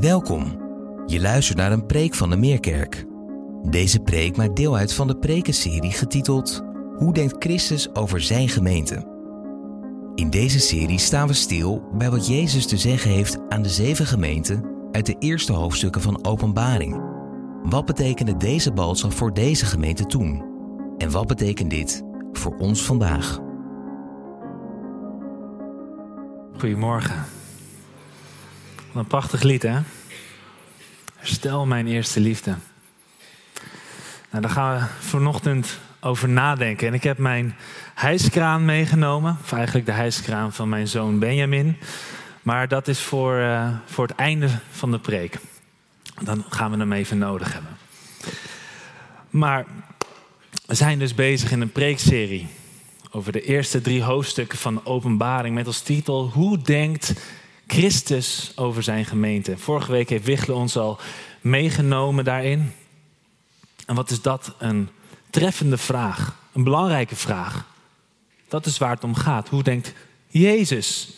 Welkom. Je luistert naar een preek van de Meerkerk. Deze preek maakt deel uit van de prekenserie getiteld Hoe denkt Christus over zijn gemeente? In deze serie staan we stil bij wat Jezus te zeggen heeft aan de zeven gemeenten uit de eerste hoofdstukken van Openbaring. Wat betekende deze boodschap voor deze gemeente toen? En wat betekent dit voor ons vandaag? Goedemorgen. Een prachtig lied, hè? Herstel mijn eerste liefde. Nou, daar gaan we vanochtend over nadenken. En ik heb mijn hijskraan meegenomen. Of eigenlijk de hijskraan van mijn zoon Benjamin. Maar dat is voor, uh, voor het einde van de preek. Dan gaan we hem even nodig hebben. Maar we zijn dus bezig in een preekserie over de eerste drie hoofdstukken van de openbaring met als titel Hoe denkt Christus over zijn gemeente? Vorige week heeft Wichtle ons al meegenomen daarin. En wat is dat? Een treffende vraag, een belangrijke vraag. Dat is waar het om gaat. Hoe denkt Jezus?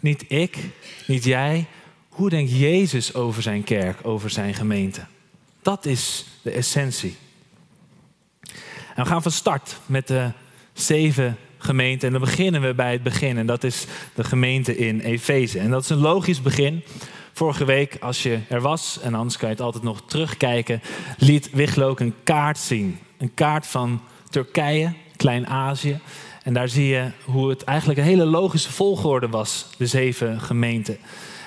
Niet ik, niet jij. Hoe denkt Jezus over zijn kerk, over zijn gemeente? Dat is de essentie. En we gaan van start met de zeven gemeenten. En dan beginnen we bij het begin. En dat is de gemeente in Efeze. En dat is een logisch begin. Vorige week, als je er was, en anders kan je het altijd nog terugkijken, liet ook een kaart zien. Een kaart van Turkije, Klein-Azië. En daar zie je hoe het eigenlijk een hele logische volgorde was, de zeven gemeenten.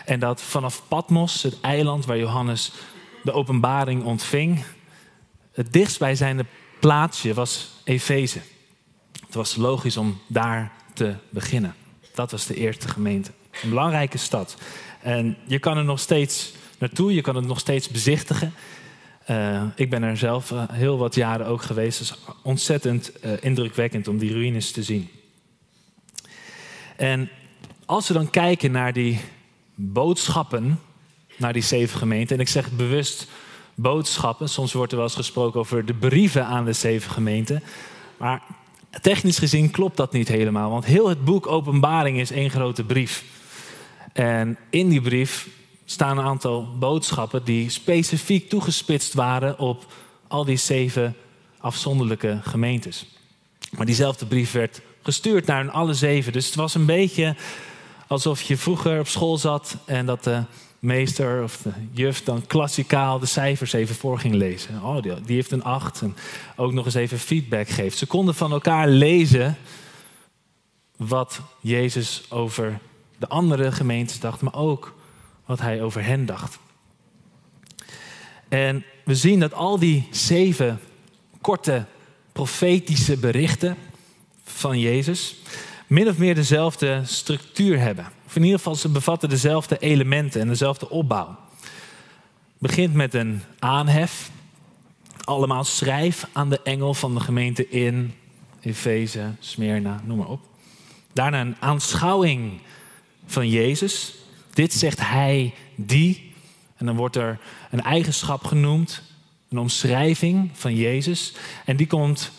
En dat vanaf Patmos, het eiland waar Johannes de openbaring ontving, het dichtstbijzijnde plaatsje was Efeze. Het was logisch om daar te beginnen. Dat was de eerste gemeente. Een belangrijke stad. En je kan er nog steeds naartoe, je kan het nog steeds bezichtigen. Uh, ik ben er zelf uh, heel wat jaren ook geweest. Het is ontzettend uh, indrukwekkend om die ruïnes te zien. En als we dan kijken naar die boodschappen, naar die zeven gemeenten. En ik zeg bewust boodschappen. Soms wordt er wel eens gesproken over de brieven aan de zeven gemeenten. Maar technisch gezien klopt dat niet helemaal. Want heel het boek Openbaring is één grote brief. En in die brief staan een aantal boodschappen die specifiek toegespitst waren op al die zeven afzonderlijke gemeentes. Maar diezelfde brief werd gestuurd naar alle zeven. Dus het was een beetje alsof je vroeger op school zat en dat de meester of de juf dan klassikaal de cijfers even voor ging lezen. Oh, die, die heeft een acht en ook nog eens even feedback geeft. Ze konden van elkaar lezen wat Jezus over de andere gemeentes dacht, maar ook wat hij over hen dacht. En we zien dat al die zeven korte profetische berichten van Jezus min of meer dezelfde structuur hebben. Of in ieder geval, ze bevatten dezelfde elementen en dezelfde opbouw. Het begint met een aanhef. Allemaal schrijf aan de engel van de gemeente in Efeze, Smyrna, noem maar op. Daarna een aanschouwing van Jezus. Dit zegt hij die. En dan wordt er een eigenschap genoemd, een omschrijving van Jezus. En die komt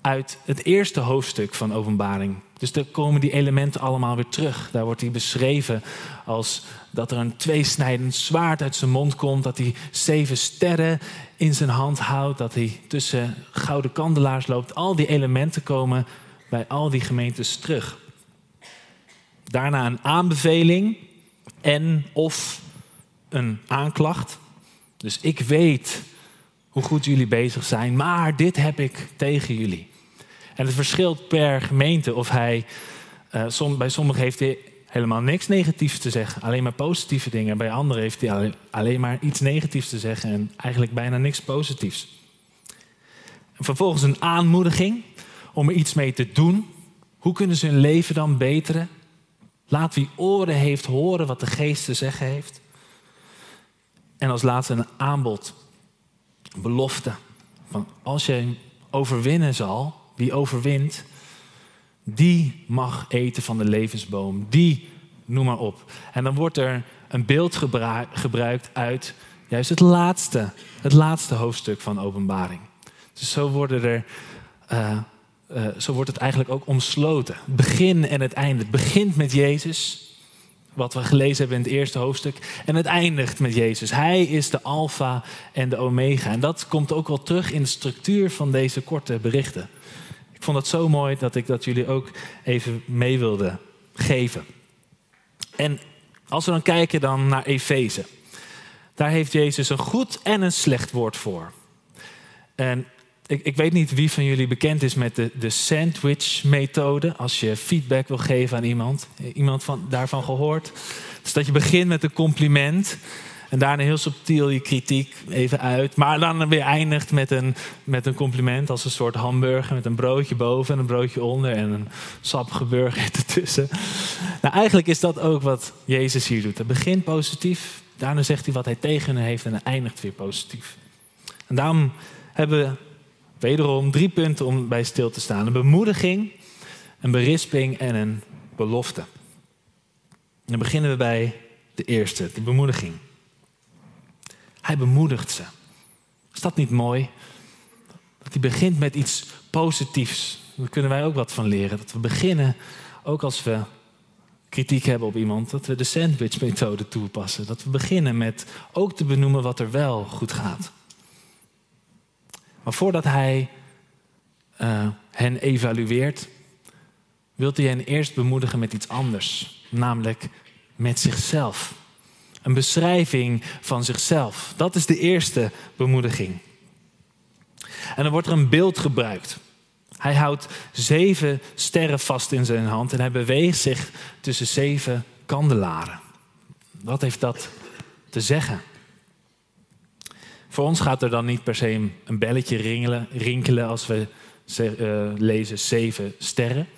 uit het eerste hoofdstuk van Openbaring. Dus daar komen die elementen allemaal weer terug. Daar wordt hij beschreven als dat er een tweesnijdend zwaard uit zijn mond komt, dat hij zeven sterren in zijn hand houdt, dat hij tussen gouden kandelaars loopt. Al die elementen komen bij al die gemeentes terug. Daarna een aanbeveling en of een aanklacht. Dus ik weet hoe goed jullie bezig zijn, maar dit heb ik tegen jullie. En het verschilt per gemeente of hij, uh, bij sommigen heeft hij helemaal niks negatiefs te zeggen, alleen maar positieve dingen. Bij anderen heeft hij alleen maar iets negatiefs te zeggen en eigenlijk bijna niks positiefs. En vervolgens een aanmoediging om er iets mee te doen. Hoe kunnen ze hun leven dan beteren? Laat wie oren heeft horen wat de geest te zeggen heeft. En als laatste een aanbod, een belofte. Van als je overwinnen zal, wie overwint, die mag eten van de levensboom. Die, noem maar op. En dan wordt er een beeld gebruikt uit juist het laatste, het laatste hoofdstuk van openbaring. Dus zo worden er. Uh, uh, zo wordt het eigenlijk ook omsloten. Begin en het einde. Het begint met Jezus. wat we gelezen hebben in het eerste hoofdstuk. En het eindigt met Jezus. Hij is de alfa en de omega. En dat komt ook wel terug in de structuur van deze korte berichten. Ik vond het zo mooi dat ik dat jullie ook even mee wilde geven. En als we dan kijken dan naar Efeze. Daar heeft Jezus een goed en een slecht woord voor. En ik, ik, weet niet wie van jullie bekend is met de, de sandwich-methode. Als je feedback wil geven aan iemand. Iemand van, daarvan gehoord? Dus dat je begint met een compliment. En daarna heel subtiel je kritiek even uit. Maar dan weer eindigt met een, met een compliment. Als een soort hamburger met een broodje boven en een broodje onder. En een sappige burger ertussen. Nou, eigenlijk is dat ook wat Jezus hier doet. Hij begint positief. Daarna zegt hij wat hij tegen hen heeft. En hij eindigt weer positief. En daarom hebben we Wederom drie punten om bij stil te staan: een bemoediging, een berisping en een belofte. dan beginnen we bij de eerste, de bemoediging. Hij bemoedigt ze. Is dat niet mooi? Dat hij begint met iets positiefs. Daar kunnen wij ook wat van leren. Dat we beginnen, ook als we kritiek hebben op iemand, dat we de sandwich-methode toepassen. Dat we beginnen met ook te benoemen wat er wel goed gaat. Maar voordat hij uh, hen evalueert, wil hij hen eerst bemoedigen met iets anders, namelijk met zichzelf. Een beschrijving van zichzelf. Dat is de eerste bemoediging. En dan wordt er een beeld gebruikt. Hij houdt zeven sterren vast in zijn hand en hij beweegt zich tussen zeven kandelaren. Wat heeft dat te zeggen? Voor ons gaat er dan niet per se een belletje ringelen, rinkelen als we uh, lezen zeven sterren.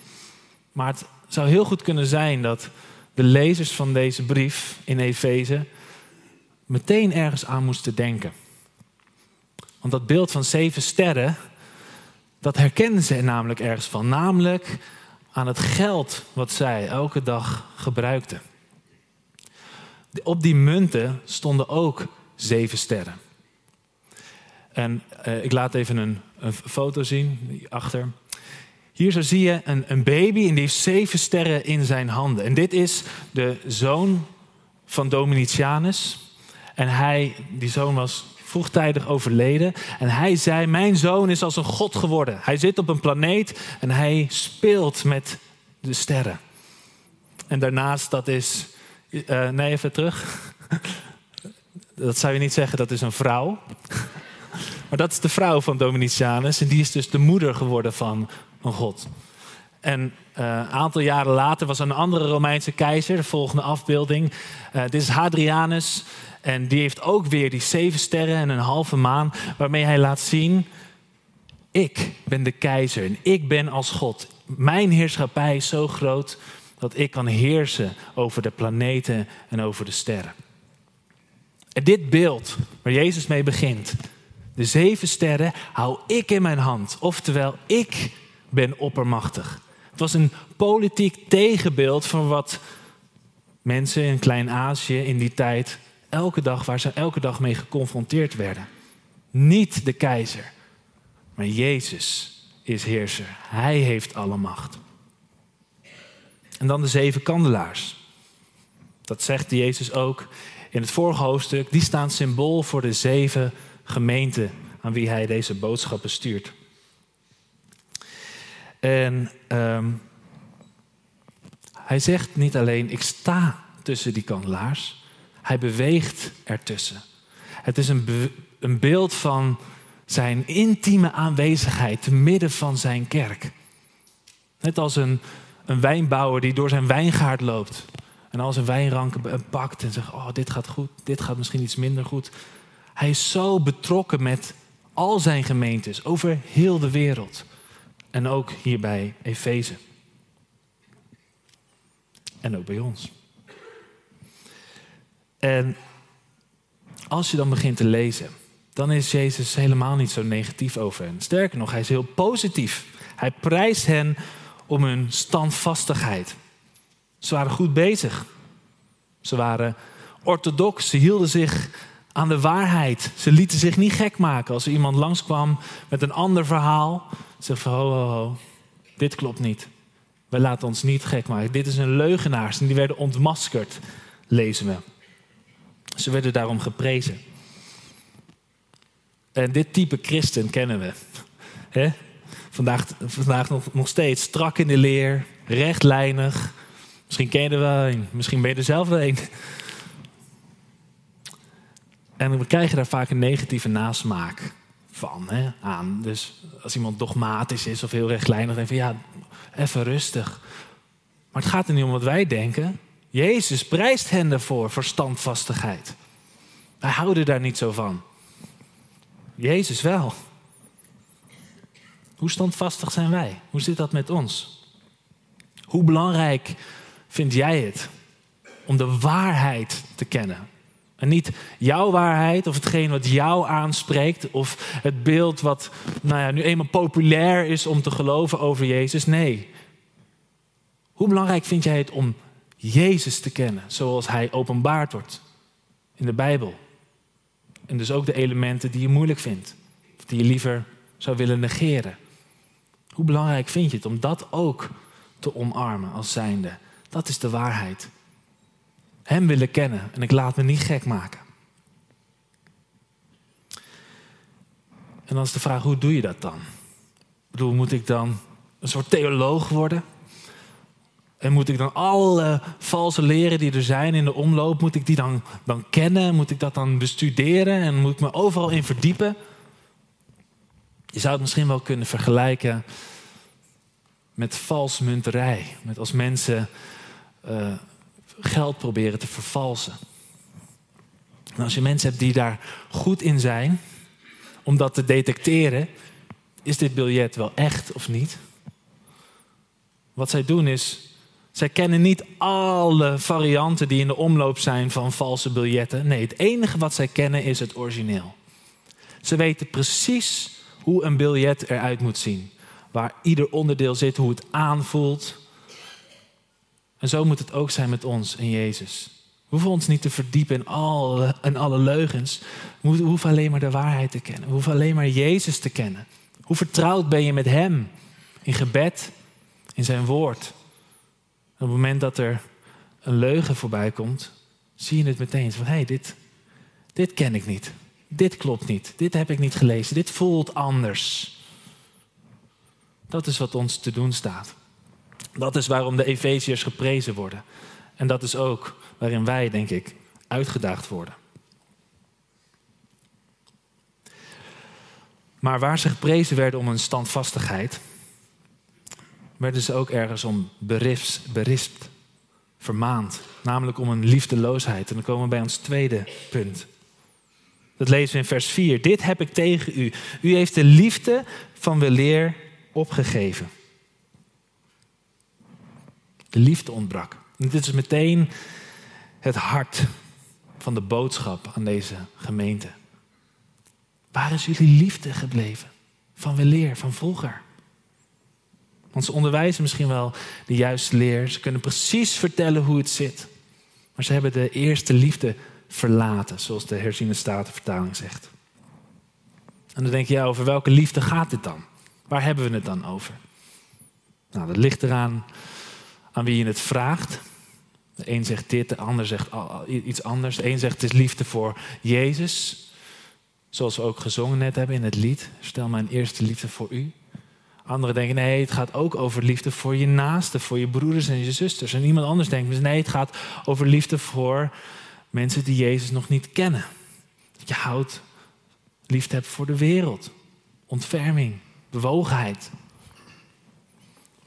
Maar het zou heel goed kunnen zijn dat de lezers van deze brief in Efeze meteen ergens aan moesten denken. Want dat beeld van zeven sterren, dat herkennen ze namelijk ergens van. Namelijk aan het geld wat zij elke dag gebruikten. Op die munten stonden ook zeven sterren. En uh, ik laat even een, een foto zien, achter. Hier zo zie je een, een baby en die heeft zeven sterren in zijn handen. En dit is de zoon van Dominicianus. En hij, die zoon was vroegtijdig overleden. En hij zei: Mijn zoon is als een god geworden. Hij zit op een planeet en hij speelt met de sterren. En daarnaast, dat is. Uh, nee, even terug. dat zou je niet zeggen, dat is een vrouw. Maar dat is de vrouw van Dominicianus en die is dus de moeder geworden van een god. En uh, een aantal jaren later was een andere Romeinse keizer, de volgende afbeelding. Uh, dit is Hadrianus en die heeft ook weer die zeven sterren en een halve maan, waarmee hij laat zien, ik ben de keizer en ik ben als God. Mijn heerschappij is zo groot dat ik kan heersen over de planeten en over de sterren. En dit beeld waar Jezus mee begint, de zeven sterren hou ik in mijn hand. Oftewel, ik ben oppermachtig. Het was een politiek tegenbeeld van wat mensen in Klein-Azië in die tijd elke dag, waar ze elke dag mee geconfronteerd werden. Niet de keizer, maar Jezus is heerser. Hij heeft alle macht. En dan de zeven kandelaars. Dat zegt Jezus ook in het vorige hoofdstuk. Die staan symbool voor de zeven gemeente aan wie hij deze boodschappen stuurt. En um, hij zegt niet alleen, ik sta tussen die kandelaars, hij beweegt ertussen. Het is een, een beeld van zijn intieme aanwezigheid te midden van zijn kerk. Net als een, een wijnbouwer die door zijn wijngaard loopt. En al zijn wijnranken pakt en zegt: Oh, dit gaat goed, dit gaat misschien iets minder goed. Hij is zo betrokken met al zijn gemeentes over heel de wereld. En ook hier bij Efeze. En ook bij ons. En als je dan begint te lezen, dan is Jezus helemaal niet zo negatief over hen. Sterker nog, hij is heel positief. Hij prijst hen om hun standvastigheid. Ze waren goed bezig. Ze waren orthodox. Ze hielden zich aan de waarheid. Ze lieten zich niet gek maken als er iemand langskwam met een ander verhaal. Ze van ho, ho, ho, dit klopt niet. Wij laten ons niet gek maken. Dit is een leugenaars en die werden ontmaskerd, lezen we. Ze werden daarom geprezen. En dit type christen kennen we. Vandaag, vandaag nog, nog steeds strak in de leer, rechtlijnig. Misschien ken je er wel een, misschien ben je er zelf wel een. En we krijgen daar vaak een negatieve nasmaak van hè, aan. Dus als iemand dogmatisch is of heel rechtlijnig, je van ja, even rustig. Maar het gaat er niet om wat wij denken. Jezus prijst hen ervoor, voor standvastigheid. Wij houden daar niet zo van. Jezus wel. Hoe standvastig zijn wij? Hoe zit dat met ons? Hoe belangrijk vind jij het om de waarheid te kennen? En niet jouw waarheid of hetgeen wat jou aanspreekt of het beeld wat nou ja, nu eenmaal populair is om te geloven over Jezus. Nee. Hoe belangrijk vind jij het om Jezus te kennen zoals Hij openbaard wordt in de Bijbel? En dus ook de elementen die je moeilijk vindt, of die je liever zou willen negeren. Hoe belangrijk vind je het om dat ook te omarmen als zijnde? Dat is de waarheid. Hem willen kennen en ik laat me niet gek maken. En dan is de vraag, hoe doe je dat dan? Ik bedoel, moet ik dan een soort theoloog worden? En moet ik dan alle valse leren die er zijn in de omloop, moet ik die dan, dan kennen? Moet ik dat dan bestuderen en moet ik me overal in verdiepen? Je zou het misschien wel kunnen vergelijken met valsmunterij. Met als mensen uh, geld proberen te vervalsen. En als je mensen hebt die daar goed in zijn, om dat te detecteren, is dit biljet wel echt of niet? Wat zij doen is, zij kennen niet alle varianten die in de omloop zijn van valse biljetten. Nee, het enige wat zij kennen is het origineel. Ze weten precies hoe een biljet eruit moet zien. Waar ieder onderdeel zit, hoe het aanvoelt, en zo moet het ook zijn met ons en Jezus. We hoeven ons niet te verdiepen in alle, alle leugens. We hoeven alleen maar de waarheid te kennen. We hoeven alleen maar Jezus te kennen. Hoe vertrouwd ben je met Hem? In gebed, in zijn woord. op het moment dat er een leugen voorbij komt, zie je het meteen. Van hé, hey, dit, dit ken ik niet. Dit klopt niet. Dit heb ik niet gelezen. Dit voelt anders. Dat is wat ons te doen staat. Dat is waarom de Efeziërs geprezen worden. En dat is ook waarin wij, denk ik, uitgedaagd worden. Maar waar ze geprezen werden om hun standvastigheid, werden ze ook ergens om berispt, vermaand. Namelijk om een liefdeloosheid. En dan komen we bij ons tweede punt. Dat lezen we in vers 4. Dit heb ik tegen u. U heeft de liefde van weleer opgegeven. De liefde ontbrak. En dit is meteen het hart van de boodschap aan deze gemeente. Waar is jullie liefde gebleven? Van weleer, van vroeger. Want ze onderwijzen misschien wel de juiste leer. Ze kunnen precies vertellen hoe het zit. Maar ze hebben de eerste liefde verlaten, zoals de herziene statenvertaling zegt. En dan denk je, ja, over welke liefde gaat dit dan? Waar hebben we het dan over? Nou, dat ligt eraan aan wie je het vraagt. De een zegt dit, de ander zegt iets anders. De een zegt het is liefde voor Jezus. Zoals we ook gezongen net hebben in het lied. Stel mijn eerste liefde voor u. Anderen denken, nee, het gaat ook over liefde voor je naasten, voor je broeders en je zusters. En iemand anders denkt, nee, het gaat over liefde voor mensen die Jezus nog niet kennen. Dat je houdt, liefde hebt voor de wereld. Ontferming, bewogenheid.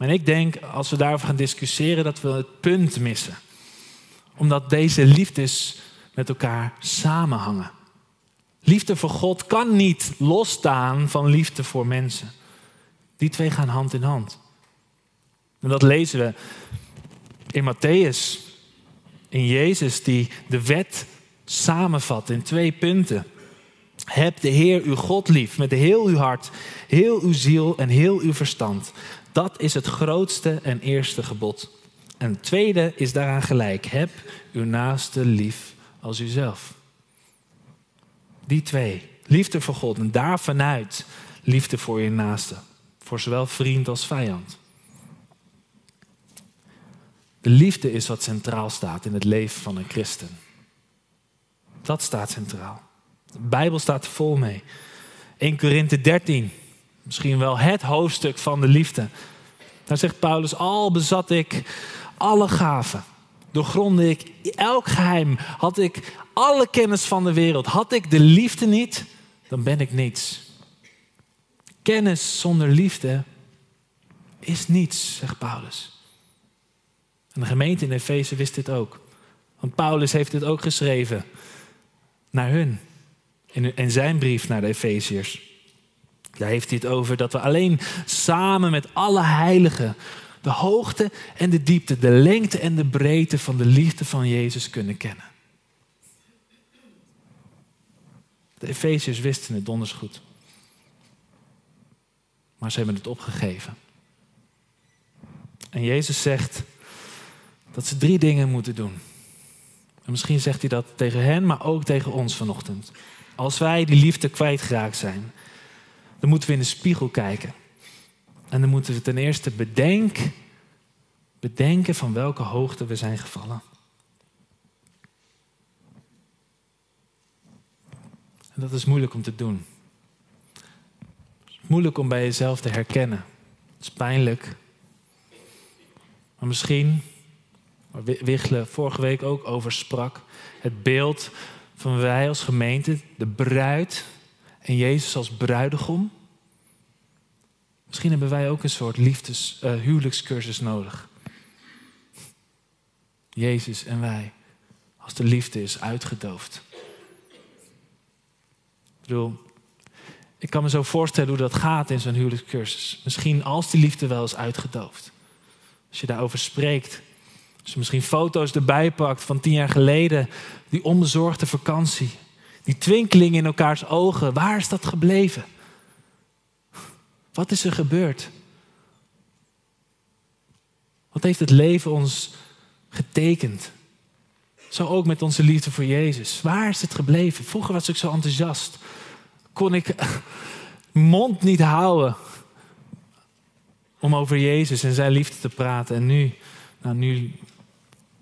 En ik denk, als we daarover gaan discussiëren, dat we het punt missen. Omdat deze liefdes met elkaar samenhangen. Liefde voor God kan niet losstaan van liefde voor mensen. Die twee gaan hand in hand. En dat lezen we in Matthäus. In Jezus die de wet samenvat in twee punten. Heb de Heer uw God lief met heel uw hart, heel uw ziel en heel uw verstand. Dat is het grootste en eerste gebod. En het tweede is daaraan gelijk. Heb uw naaste lief als uzelf. Die twee. Liefde voor God en daarvanuit liefde voor je naaste. Voor zowel vriend als vijand. De liefde is wat centraal staat in het leven van een christen. Dat staat centraal. De Bijbel staat vol mee. 1 Korinthe 13, misschien wel het hoofdstuk van de liefde. Daar zegt Paulus, al bezat ik alle gaven, doorgronde ik elk geheim, had ik alle kennis van de wereld, had ik de liefde niet, dan ben ik niets. Kennis zonder liefde is niets, zegt Paulus. En de gemeente in Efeze wist dit ook. Want Paulus heeft dit ook geschreven naar hun. In, zijn brief naar de Efeziërs. Daar heeft hij het over dat we alleen samen met alle heiligen de hoogte en de diepte, de lengte en de breedte van de liefde van Jezus kunnen kennen. De Efeziërs wisten het donders goed. Maar ze hebben het opgegeven. En Jezus zegt dat ze drie dingen moeten doen. En misschien zegt hij dat tegen hen, maar ook tegen ons vanochtend. Als wij die liefde kwijtgeraakt zijn, dan moeten we in de spiegel kijken. En dan moeten we ten eerste bedenken, bedenken van welke hoogte we zijn gevallen. En dat is moeilijk om te doen. Moeilijk om bij jezelf te herkennen. Het is pijnlijk. Maar misschien, waar Wichelen vorige week ook over sprak, het beeld van wij als gemeente, de bruid en Jezus als bruidegom. Misschien hebben wij ook een soort liefdes, uh, huwelijkscursus nodig. Jezus en wij, als de liefde is uitgedoofd. Ik bedoel, ik kan me zo voorstellen hoe dat gaat in zo'n huwelijkscursus. Misschien als die liefde wel is uitgedoofd. Als je daarover spreekt. Als je misschien foto's erbij pakt van tien jaar geleden. Die onbezorgde vakantie. Die twinkeling in elkaars ogen. Waar is dat gebleven? Wat is er gebeurd? Wat heeft het leven ons getekend? Zo ook met onze liefde voor Jezus. Waar is het gebleven? Vroeger was ik zo enthousiast. Kon ik mond niet houden om over Jezus en zijn liefde te praten. En nu, nou nu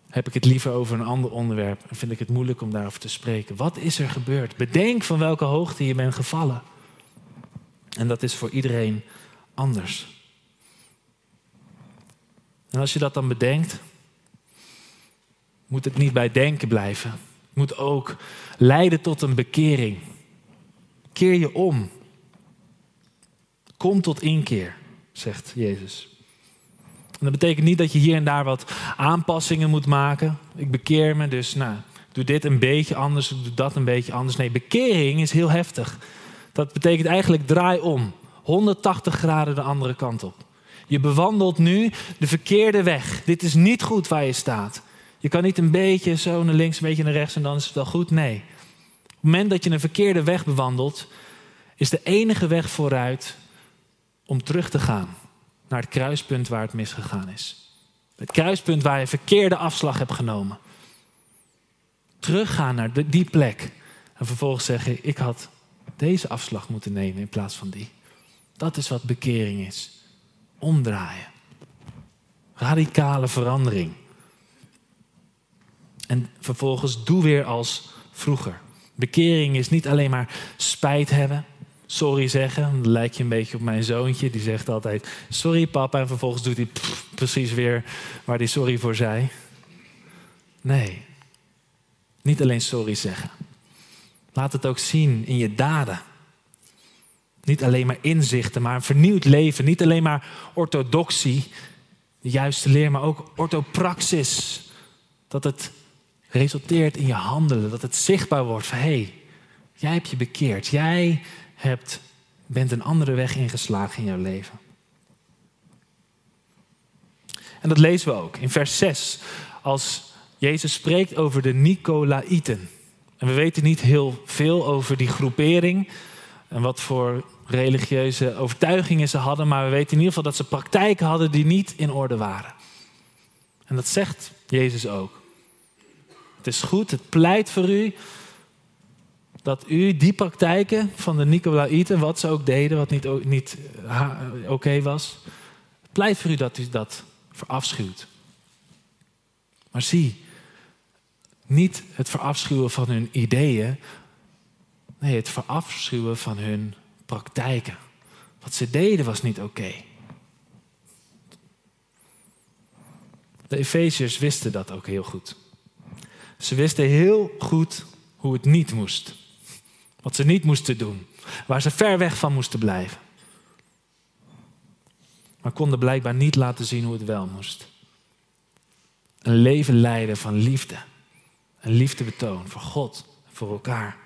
heb ik het liever over een ander onderwerp en vind ik het moeilijk om daarover te spreken. Wat is er gebeurd? Bedenk van welke hoogte je bent gevallen. En dat is voor iedereen anders. En als je dat dan bedenkt, moet het niet bij denken blijven. Het moet ook leiden tot een bekering. Keer je om. Kom tot inkeer, zegt Jezus. En dat betekent niet dat je hier en daar wat aanpassingen moet maken. Ik bekeer me, dus nou, doe dit een beetje anders, doe dat een beetje anders. Nee, bekering is heel heftig. Dat betekent eigenlijk draai om. 180 graden de andere kant op. Je bewandelt nu de verkeerde weg. Dit is niet goed waar je staat. Je kan niet een beetje zo naar links, een beetje naar rechts en dan is het wel goed. Nee. Op het moment dat je een verkeerde weg bewandelt, is de enige weg vooruit om terug te gaan naar het kruispunt waar het misgegaan is. Het kruispunt waar je verkeerde afslag hebt genomen. Teruggaan naar die plek en vervolgens zeggen: Ik had deze afslag moeten nemen in plaats van die. Dat is wat bekering is. Omdraaien. Radicale verandering. En vervolgens doe weer als vroeger. Bekering is niet alleen maar spijt hebben, sorry zeggen. Dan lijk je een beetje op mijn zoontje. Die zegt altijd sorry papa en vervolgens doet hij precies weer waar hij sorry voor zei. Nee, niet alleen sorry zeggen. Laat het ook zien in je daden. Niet alleen maar inzichten, maar een vernieuwd leven. Niet alleen maar orthodoxie, de juiste leer, maar ook orthopraxis. Dat het resulteert in je handelen, dat het zichtbaar wordt van hé, hey, jij hebt je bekeerd. Jij hebt, bent een andere weg ingeslagen in jouw leven. En dat lezen we ook in vers 6, als Jezus spreekt over de Nicolaïten. En we weten niet heel veel over die groepering en wat voor religieuze overtuigingen ze hadden, maar we weten in ieder geval dat ze praktijken hadden die niet in orde waren. En dat zegt Jezus ook. Het is goed, het pleit voor u dat u die praktijken van de Nicolaïten, wat ze ook deden, wat niet, niet oké was, pleit voor u dat u dat verafschuwt. Maar zie, niet het verafschuwen van hun ideeën, nee, het verafschuwen van hun praktijken. Wat ze deden was niet oké. De Efeziërs wisten dat ook heel goed. Ze wisten heel goed hoe het niet moest. Wat ze niet moesten doen. Waar ze ver weg van moesten blijven. Maar konden blijkbaar niet laten zien hoe het wel moest. Een leven leiden van liefde. Een liefdebetoon voor God voor elkaar.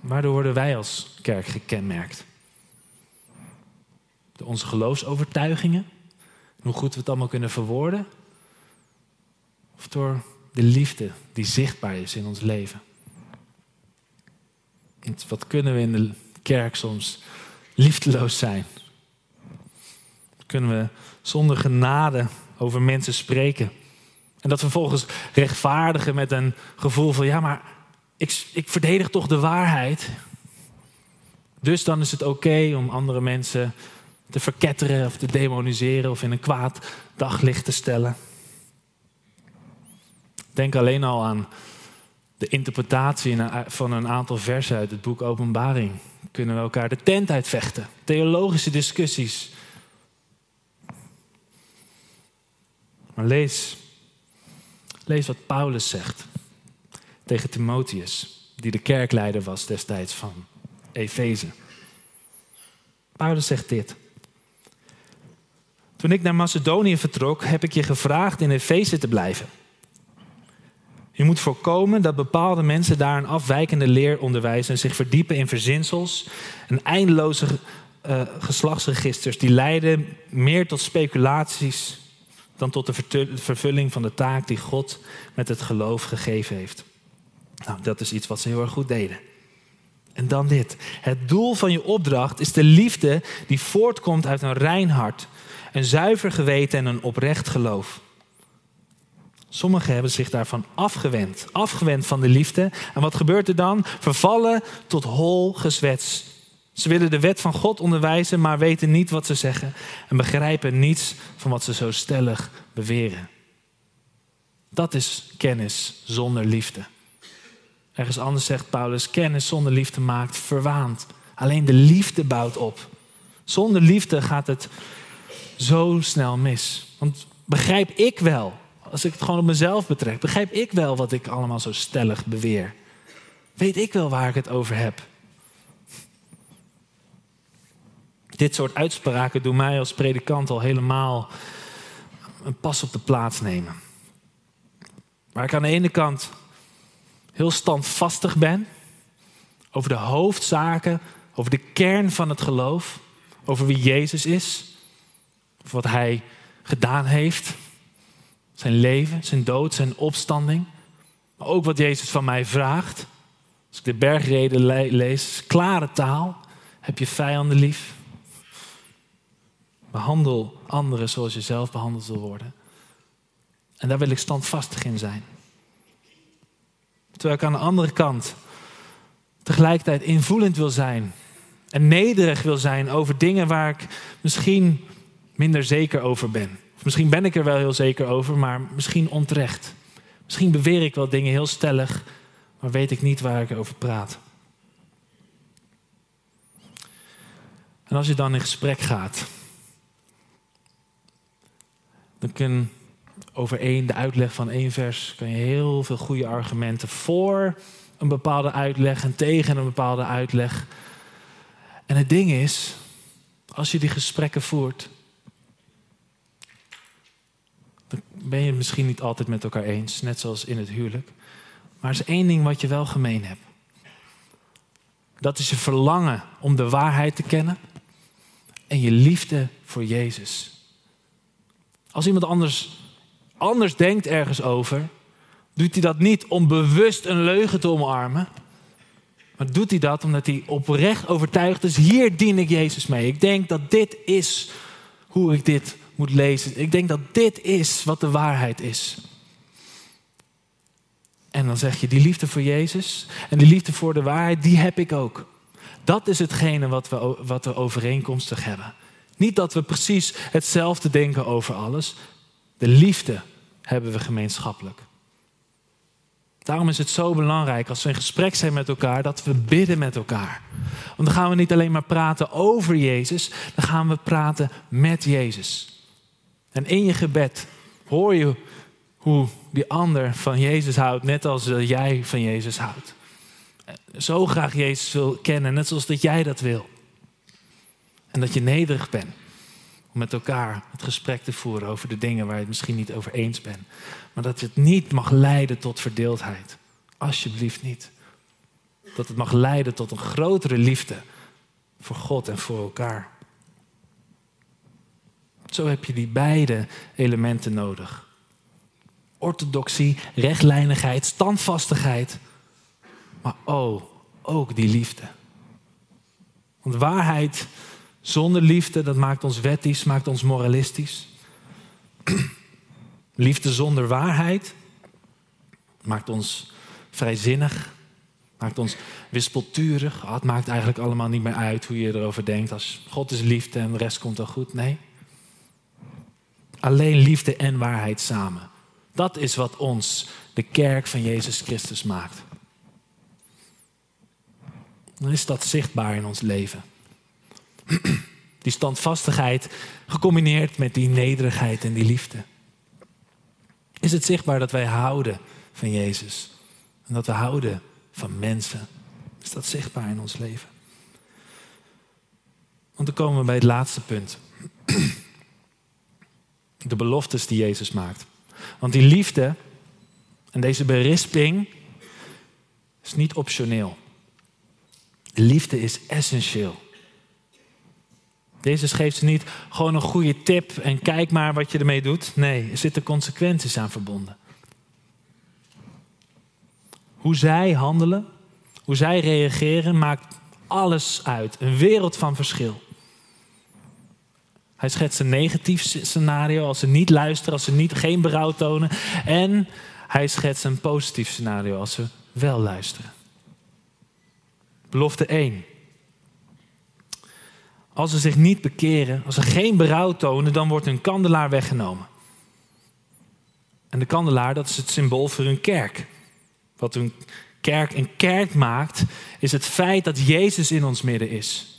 Waardoor worden wij als kerk gekenmerkt? Door onze geloofsovertuigingen, hoe goed we het allemaal kunnen verwoorden, of door de liefde die zichtbaar is in ons leven. Wat kunnen we in de kerk soms liefdeloos zijn? Kunnen we zonder genade over mensen spreken? En dat vervolgens rechtvaardigen met een gevoel van, ja, maar ik, ik verdedig toch de waarheid. Dus dan is het oké om andere mensen te verketteren of te demoniseren of in een kwaad daglicht te stellen. Denk alleen al aan de interpretatie van een aantal versen uit het boek Openbaring. Kunnen we elkaar de tent uitvechten? Theologische discussies. Maar lees, lees wat Paulus zegt tegen Timotheus, die de kerkleider was destijds van Efeze. Paulus zegt dit. Toen ik naar Macedonië vertrok, heb ik je gevraagd in Efeze te blijven. Je moet voorkomen dat bepaalde mensen daar een afwijkende leer onderwijzen en zich verdiepen in verzinsels en eindeloze uh, geslachtsregisters die leiden meer tot speculaties dan tot de vervulling van de taak die God met het geloof gegeven heeft. Nou, dat is iets wat ze heel erg goed deden. En dan dit. Het doel van je opdracht is de liefde die voortkomt uit een rein hart, een zuiver geweten en een oprecht geloof. Sommigen hebben zich daarvan afgewend, afgewend van de liefde. En wat gebeurt er dan? Vervallen tot hol gezwets. Ze willen de wet van God onderwijzen, maar weten niet wat ze zeggen en begrijpen niets van wat ze zo stellig beweren. Dat is kennis zonder liefde. Ergens anders zegt Paulus: kennis zonder liefde maakt verwaand. Alleen de liefde bouwt op. Zonder liefde gaat het zo snel mis. Want begrijp ik wel als ik het gewoon op mezelf betrek, begrijp ik wel wat ik allemaal zo stellig beweer. Weet ik wel waar ik het over heb. Dit soort uitspraken doen mij als predikant al helemaal een pas op de plaats nemen. Waar ik aan de ene kant heel standvastig ben over de hoofdzaken, over de kern van het geloof, over wie Jezus is, of wat Hij gedaan heeft, zijn leven, zijn dood, zijn opstanding. Maar ook wat Jezus van mij vraagt. Als ik de bergreden lees, klare taal. Heb je vijanden lief? Behandel anderen zoals je zelf behandeld wil worden. En daar wil ik standvastig in zijn. Terwijl ik aan de andere kant tegelijkertijd invoelend wil zijn. En nederig wil zijn over dingen waar ik misschien minder zeker over ben misschien ben ik er wel heel zeker over, maar misschien onterecht. Misschien beweer ik wel dingen heel stellig, maar weet ik niet waar ik over praat. En als je dan in gesprek gaat, dan kun over één, de uitleg van één vers, kan je heel veel goede argumenten voor een bepaalde uitleg en tegen een bepaalde uitleg. En het ding is, als je die gesprekken voert, dan ben je het misschien niet altijd met elkaar eens, net zoals in het huwelijk. Maar er is één ding wat je wel gemeen hebt. Dat is je verlangen om de waarheid te kennen en je liefde voor Jezus. Als iemand anders, anders denkt ergens over, doet hij dat niet om bewust een leugen te omarmen. Maar doet hij dat omdat hij oprecht overtuigd is, hier dien ik Jezus mee. Ik denk dat dit is hoe ik dit moet lezen. Ik denk dat dit is wat de waarheid is. En dan zeg je, die liefde voor Jezus en die liefde voor de waarheid, die heb ik ook. Dat is hetgene wat we, wat we overeenkomstig hebben. Niet dat we precies hetzelfde denken over alles. De liefde hebben we gemeenschappelijk. Daarom is het zo belangrijk als we in gesprek zijn met elkaar dat we bidden met elkaar. Want dan gaan we niet alleen maar praten over Jezus, dan gaan we praten met Jezus. En in je gebed hoor je hoe die ander van Jezus houdt, net als jij van Jezus houdt. Zo graag Jezus wil kennen, net zoals dat jij dat wil. En dat je nederig bent om met elkaar het gesprek te voeren over de dingen waar je het misschien niet over eens bent. Maar dat het niet mag leiden tot verdeeldheid. Alsjeblieft niet. Dat het mag leiden tot een grotere liefde voor God en voor elkaar. Zo heb je die beide elementen nodig. Orthodoxie, rechtlijnigheid, standvastigheid. Maar oh, ook die liefde. Want waarheid zonder liefde, dat maakt ons wettisch, maakt ons moralistisch. Liefde zonder waarheid maakt ons vrijzinnig, maakt ons wispelturig. Oh, het maakt eigenlijk allemaal niet meer uit hoe je erover denkt. Als God is liefde en de rest komt dan goed. Nee. Alleen liefde en waarheid samen. Dat is wat ons, de kerk van Jezus Christus, maakt. Dan is dat zichtbaar in ons leven. Die standvastigheid gecombineerd met die nederigheid en die liefde. Is het zichtbaar dat wij houden van Jezus? En dat we houden van mensen? Is dat zichtbaar in ons leven? Want dan komen we bij het laatste punt. De beloftes die Jezus maakt. Want die liefde en deze berisping is niet optioneel. Liefde is essentieel. Jezus geeft ze niet gewoon een goede tip en kijk maar wat je ermee doet. Nee, er zitten consequenties aan verbonden. Hoe zij handelen, hoe zij reageren, maakt alles uit. Een wereld van verschil. Hij schetst een negatief scenario als ze niet luisteren, als ze niet, geen berouw tonen. En hij schetst een positief scenario als ze wel luisteren. Belofte 1. Als ze zich niet bekeren, als ze geen berouw tonen, dan wordt hun kandelaar weggenomen. En de kandelaar, dat is het symbool voor hun kerk. Wat hun kerk een kerk maakt, is het feit dat Jezus in ons midden is.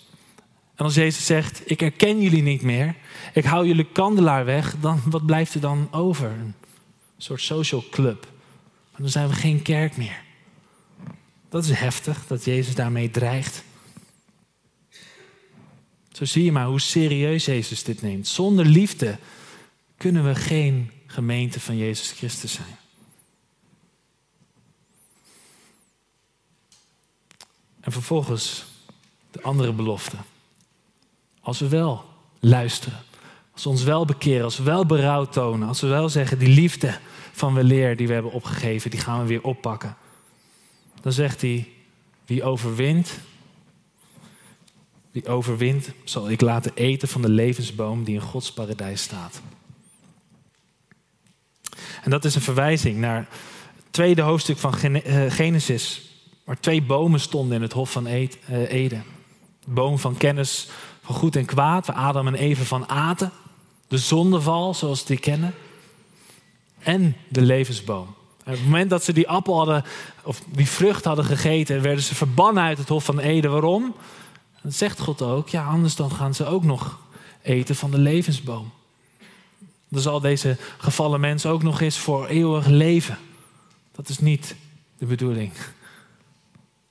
En als Jezus zegt, ik herken jullie niet meer, ik hou jullie kandelaar weg, dan wat blijft er dan over? Een soort social club. dan zijn we geen kerk meer. Dat is heftig, dat Jezus daarmee dreigt. Zo zie je maar hoe serieus Jezus dit neemt. Zonder liefde kunnen we geen gemeente van Jezus Christus zijn. En vervolgens de andere belofte. Als we wel luisteren, als we ons wel bekeren, als we wel berouw tonen, als we wel zeggen die liefde van weleer die we hebben opgegeven, die gaan we weer oppakken. Dan zegt hij, wie overwint, die overwint, zal ik laten eten van de levensboom die in Gods paradijs staat. En dat is een verwijzing naar het tweede hoofdstuk van eh, Genesis, waar twee bomen stonden in het Hof van eh, Eden. De boom van kennis goed en kwaad, waar Adam en Eva van aten. De zondeval, zoals die kennen. En de levensboom. En op het moment dat ze die appel hadden, of die vrucht hadden gegeten, werden ze verbannen uit het Hof van Eden. Waarom? Dan zegt God ook, ja, anders dan gaan ze ook nog eten van de levensboom. Dan zal deze gevallen mens ook nog eens voor eeuwig leven. Dat is niet de bedoeling.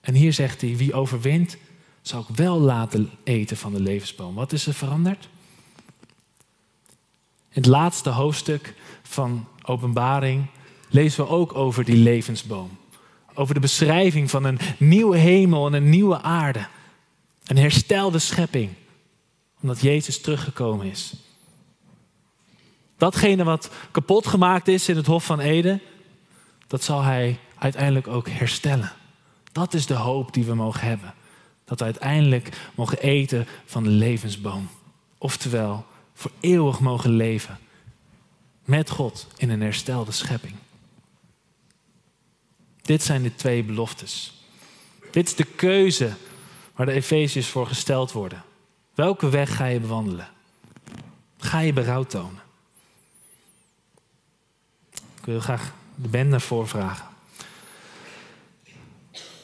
En hier zegt hij, wie overwint, zal ik wel laten eten van de levensboom. Wat is er veranderd? In het laatste hoofdstuk van Openbaring lezen we ook over die levensboom. Over de beschrijving van een nieuwe hemel en een nieuwe aarde. Een herstelde schepping, omdat Jezus teruggekomen is. Datgene wat kapot gemaakt is in het Hof van Eden, dat zal Hij uiteindelijk ook herstellen. Dat is de hoop die we mogen hebben. Dat we uiteindelijk mogen eten van de levensboom. Oftewel, voor eeuwig mogen leven. Met God in een herstelde schepping. Dit zijn de twee beloftes. Dit is de keuze waar de Efeziërs voor gesteld worden. Welke weg ga je bewandelen? Ga je berouw tonen? Ik wil graag de band naar vragen.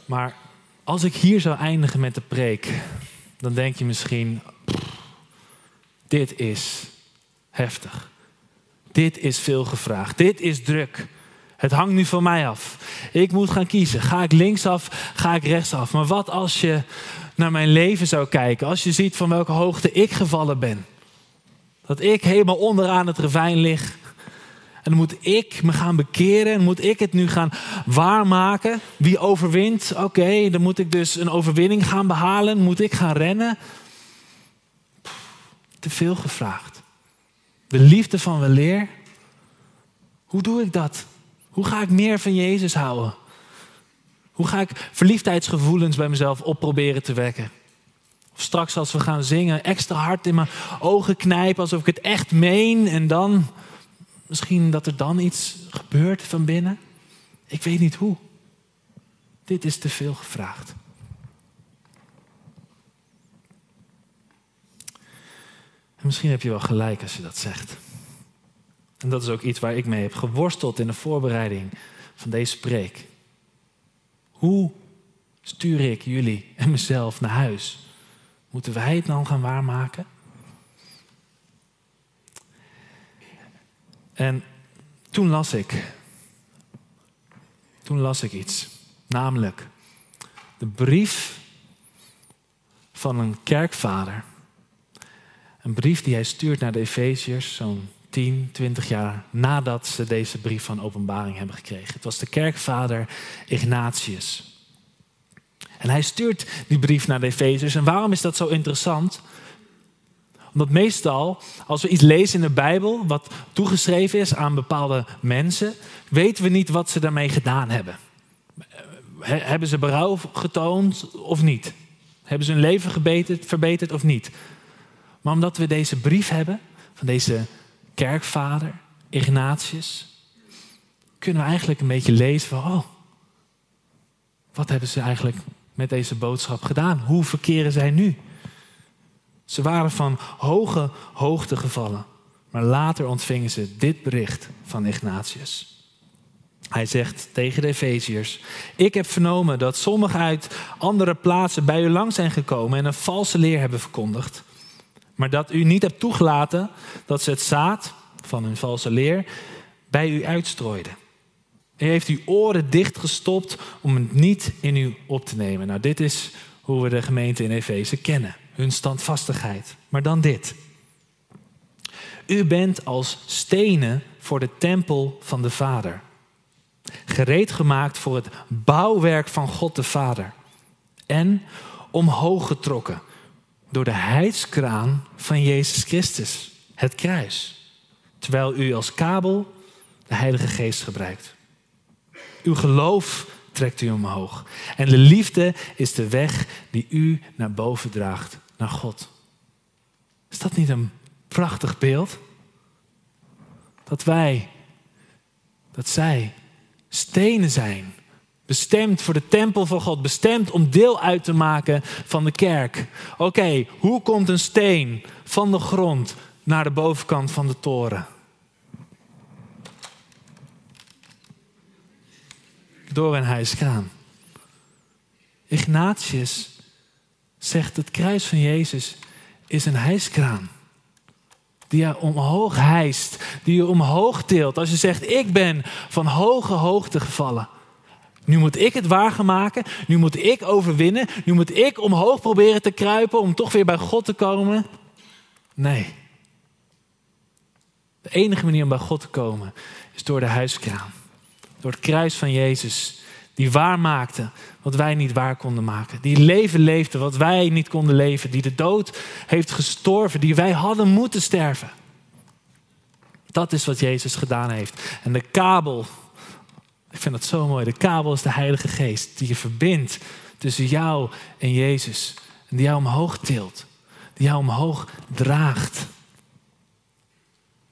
Maar als ik hier zou eindigen met de preek, dan denk je misschien, dit is heftig. Dit is veel gevraagd. Dit is druk. Het hangt nu van mij af. Ik moet gaan kiezen. Ga ik linksaf? Ga ik rechtsaf? Maar wat als je naar mijn leven zou kijken? Als je ziet van welke hoogte ik gevallen ben. Dat ik helemaal onderaan het ravijn lig. En dan moet ik me gaan bekeren. En moet ik het nu gaan waarmaken. Wie overwint? Oké, dan moet ik dus een overwinning gaan behalen. Moet ik gaan rennen? te veel gevraagd. De liefde van weleer. Hoe doe ik dat? Hoe ga ik meer van Jezus houden? Hoe ga ik verliefdheidsgevoelens bij mezelf op proberen te wekken? Of straks als we gaan zingen, extra hard in mijn ogen knijpen alsof ik het echt meen en dan misschien dat er dan iets gebeurt van binnen. Ik weet niet hoe. Dit is te veel gevraagd. En misschien heb je wel gelijk als je dat zegt. En dat is ook iets waar ik mee heb geworsteld in de voorbereiding van deze preek. Hoe stuur ik jullie en mezelf naar huis? Moeten wij het dan gaan waarmaken? En toen las ik, toen las ik iets, namelijk de brief van een kerkvader. Een brief die hij stuurt naar de Efeziërs, zo'n 10, 20 jaar nadat ze deze brief van openbaring hebben gekregen. Het was de kerkvader Ignatius. En hij stuurt die brief naar de Efeziërs. En waarom is dat zo interessant? Omdat meestal, als we iets lezen in de Bijbel, wat toegeschreven is aan bepaalde mensen, weten we niet wat ze daarmee gedaan hebben. Hebben ze berouw getoond of niet? Hebben ze hun leven verbeterd of niet? Maar omdat we deze brief hebben van deze kerkvader, Ignatius, kunnen we eigenlijk een beetje lezen van, oh, wat hebben ze eigenlijk met deze boodschap gedaan? Hoe verkeren zij nu? Ze waren van hoge hoogte gevallen, maar later ontvingen ze dit bericht van Ignatius. Hij zegt tegen de Efeziërs: Ik heb vernomen dat sommigen uit andere plaatsen bij u lang zijn gekomen en een valse leer hebben verkondigd maar dat u niet hebt toegelaten dat ze het zaad van hun valse leer bij u uitstrooiden. U heeft uw oren dichtgestopt om het niet in u op te nemen. Nou, dit is hoe we de gemeente in Efeze kennen. Hun standvastigheid. Maar dan dit. U bent als stenen voor de tempel van de Vader. Gereed gemaakt voor het bouwwerk van God de Vader. En omhoog getrokken door de heidskraan van Jezus Christus, het kruis. Terwijl u als kabel de Heilige Geest gebruikt. Uw geloof trekt u omhoog. En de liefde is de weg die u naar boven draagt, naar God. Is dat niet een prachtig beeld? Dat wij, dat zij stenen zijn Bestemd voor de tempel van God. Bestemd om deel uit te maken van de kerk. Oké, hoe komt een steen van de grond naar de bovenkant van de toren? Door een hijskraan. Ignatius zegt het kruis van Jezus is een hijskraan. Die je omhoog hijst, die je omhoog tilt. Als je zegt, ik ben van hoge hoogte gevallen. Nu moet ik het waargemaken. Nu moet ik overwinnen. Nu moet ik omhoog proberen te kruipen om toch weer bij God te komen. Nee. De enige manier om bij God te komen is door de huiskraan. Door het kruis van Jezus. Die waar maakte wat wij niet waar konden maken. Die leven leefde wat wij niet konden leven. Die de dood heeft gestorven. Die wij hadden moeten sterven. Dat is wat Jezus gedaan heeft. En de kabel ik vind dat zo mooi. De kabel is de Heilige Geest die je verbindt tussen jou en Jezus. En die jou omhoog tilt. Die jou omhoog draagt.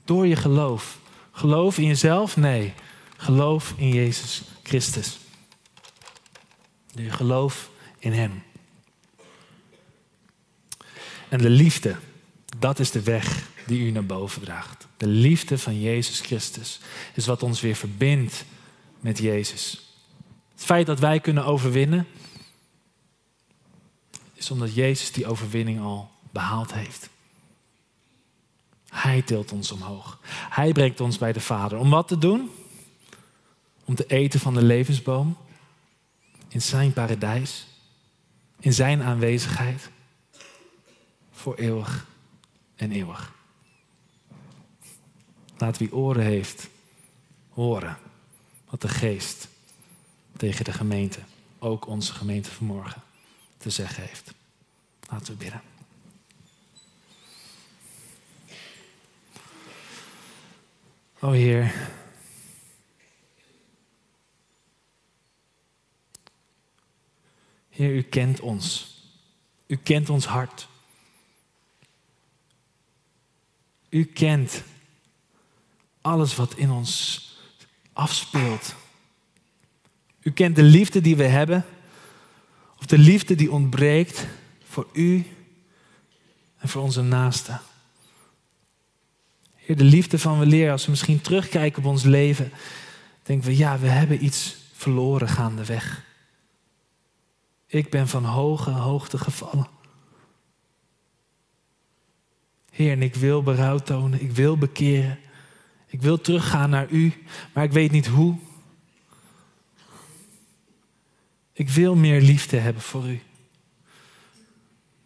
Door je geloof. Geloof in jezelf? Nee. Geloof in Jezus Christus. Je geloof in Hem. En de liefde, dat is de weg die u naar boven draagt. De liefde van Jezus Christus is wat ons weer verbindt met Jezus. Het feit dat wij kunnen overwinnen, is omdat Jezus die overwinning al behaald heeft. Hij tilt ons omhoog. Hij brengt ons bij de Vader. Om wat te doen? Om te eten van de levensboom in zijn paradijs, in zijn aanwezigheid, voor eeuwig en eeuwig. Laat wie oren heeft, horen wat de geest tegen de gemeente, ook onze gemeente vanmorgen, te zeggen heeft. Laten we bidden. O Heer, Heer, u kent ons. U kent ons hart. U kent alles wat in ons afspeelt. U kent de liefde die we hebben, of de liefde die ontbreekt voor u en voor onze naasten. Heer, de liefde van we leren, als we misschien terugkijken op ons leven, denken we, ja, we hebben iets verloren gaandeweg. Ik ben van hoge hoogte gevallen. Heer, en ik wil berouw tonen, ik wil bekeren. Ik wil teruggaan naar u, maar ik weet niet hoe. Ik wil meer liefde hebben voor u.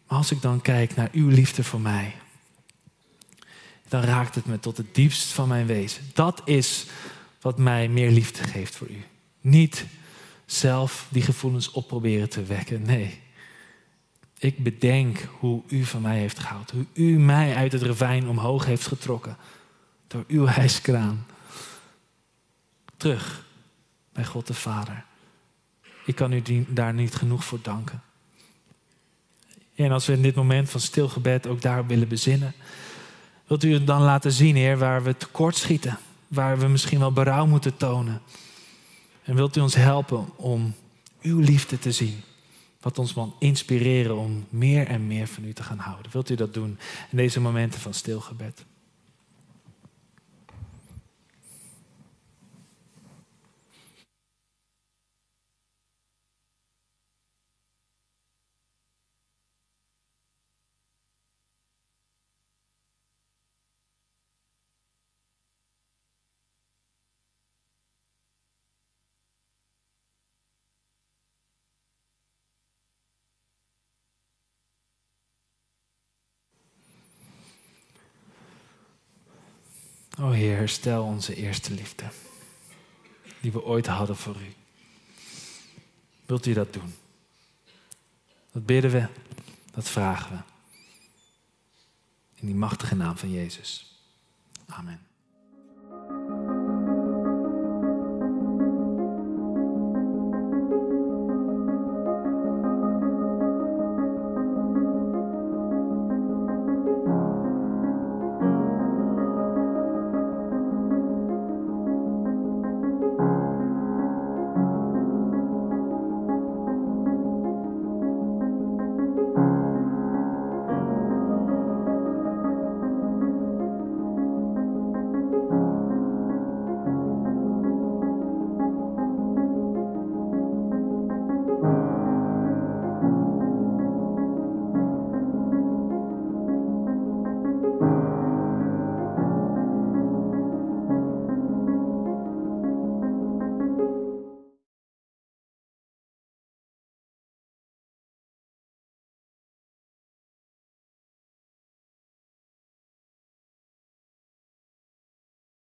Maar als ik dan kijk naar uw liefde voor mij, dan raakt het me tot het diepst van mijn wezen. Dat is wat mij meer liefde geeft voor u. Niet zelf die gevoelens op proberen te wekken. Nee. Ik bedenk hoe u van mij heeft gehouden. Hoe u mij uit het ravijn omhoog heeft getrokken. Door uw hijskraan. Terug bij God de Vader. Ik kan u daar niet genoeg voor danken. En als we in dit moment van stilgebed ook daarop willen bezinnen. Wilt u dan laten zien, Heer, waar we tekort schieten? Waar we misschien wel berouw moeten tonen? En wilt u ons helpen om uw liefde te zien? Wat ons wil inspireren om meer en meer van u te gaan houden. Wilt u dat doen in deze momenten van stilgebed? O Heer, herstel onze eerste liefde. Die we ooit hadden voor U. Wilt u dat doen? Dat bidden we, dat vragen we. In die machtige naam van Jezus. Amen.